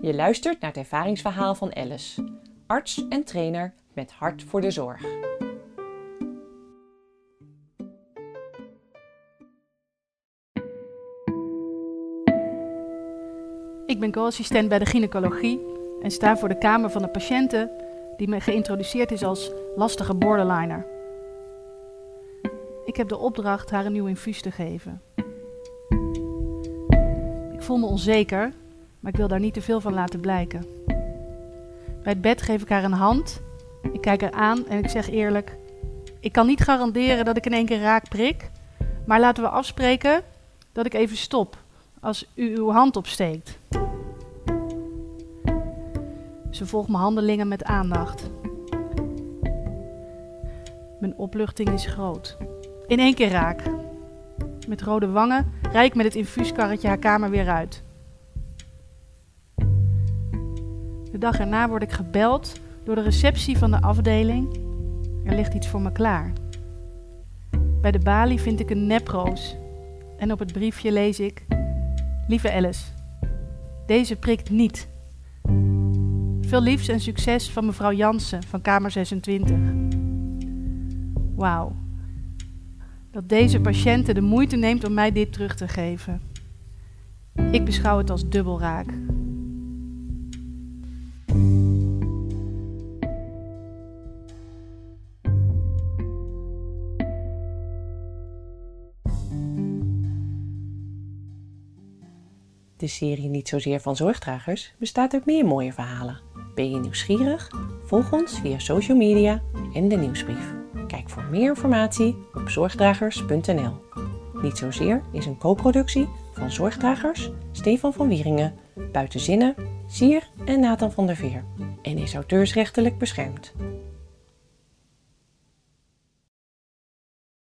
Je luistert naar het ervaringsverhaal van Alice, arts en trainer met hart voor de zorg. Ik ben co-assistent bij de gynaecologie en sta voor de kamer van een patiënte die me geïntroduceerd is als lastige borderliner. Ik heb de opdracht haar een nieuw infuus te geven. Voel me onzeker, maar ik wil daar niet te veel van laten blijken. Bij het bed geef ik haar een hand. Ik kijk haar aan en ik zeg eerlijk: Ik kan niet garanderen dat ik in één keer raak prik, maar laten we afspreken dat ik even stop als u uw hand opsteekt. Ze volgt mijn handelingen met aandacht. Mijn opluchting is groot. In één keer raak. Met rode wangen rijd ik met het infuuskarretje haar kamer weer uit. De dag erna word ik gebeld door de receptie van de afdeling. Er ligt iets voor me klaar. Bij de balie vind ik een neproos. En op het briefje lees ik: Lieve Alice, deze prikt niet. Veel liefs en succes van mevrouw Jansen van Kamer 26. Wauw. Dat deze patiënte de moeite neemt om mij dit terug te geven. Ik beschouw het als dubbelraak. De serie Niet zozeer van zorgdragers bestaat uit meer mooie verhalen. Ben je nieuwsgierig? Volg ons via social media en de nieuwsbrief. Kijk voor meer informatie op zorgdragers.nl. Niet zozeer is een co-productie van Zorgdragers, Stefan van Wieringen, Buitenzinnen, Sier en Nathan van der Veer en is auteursrechtelijk beschermd.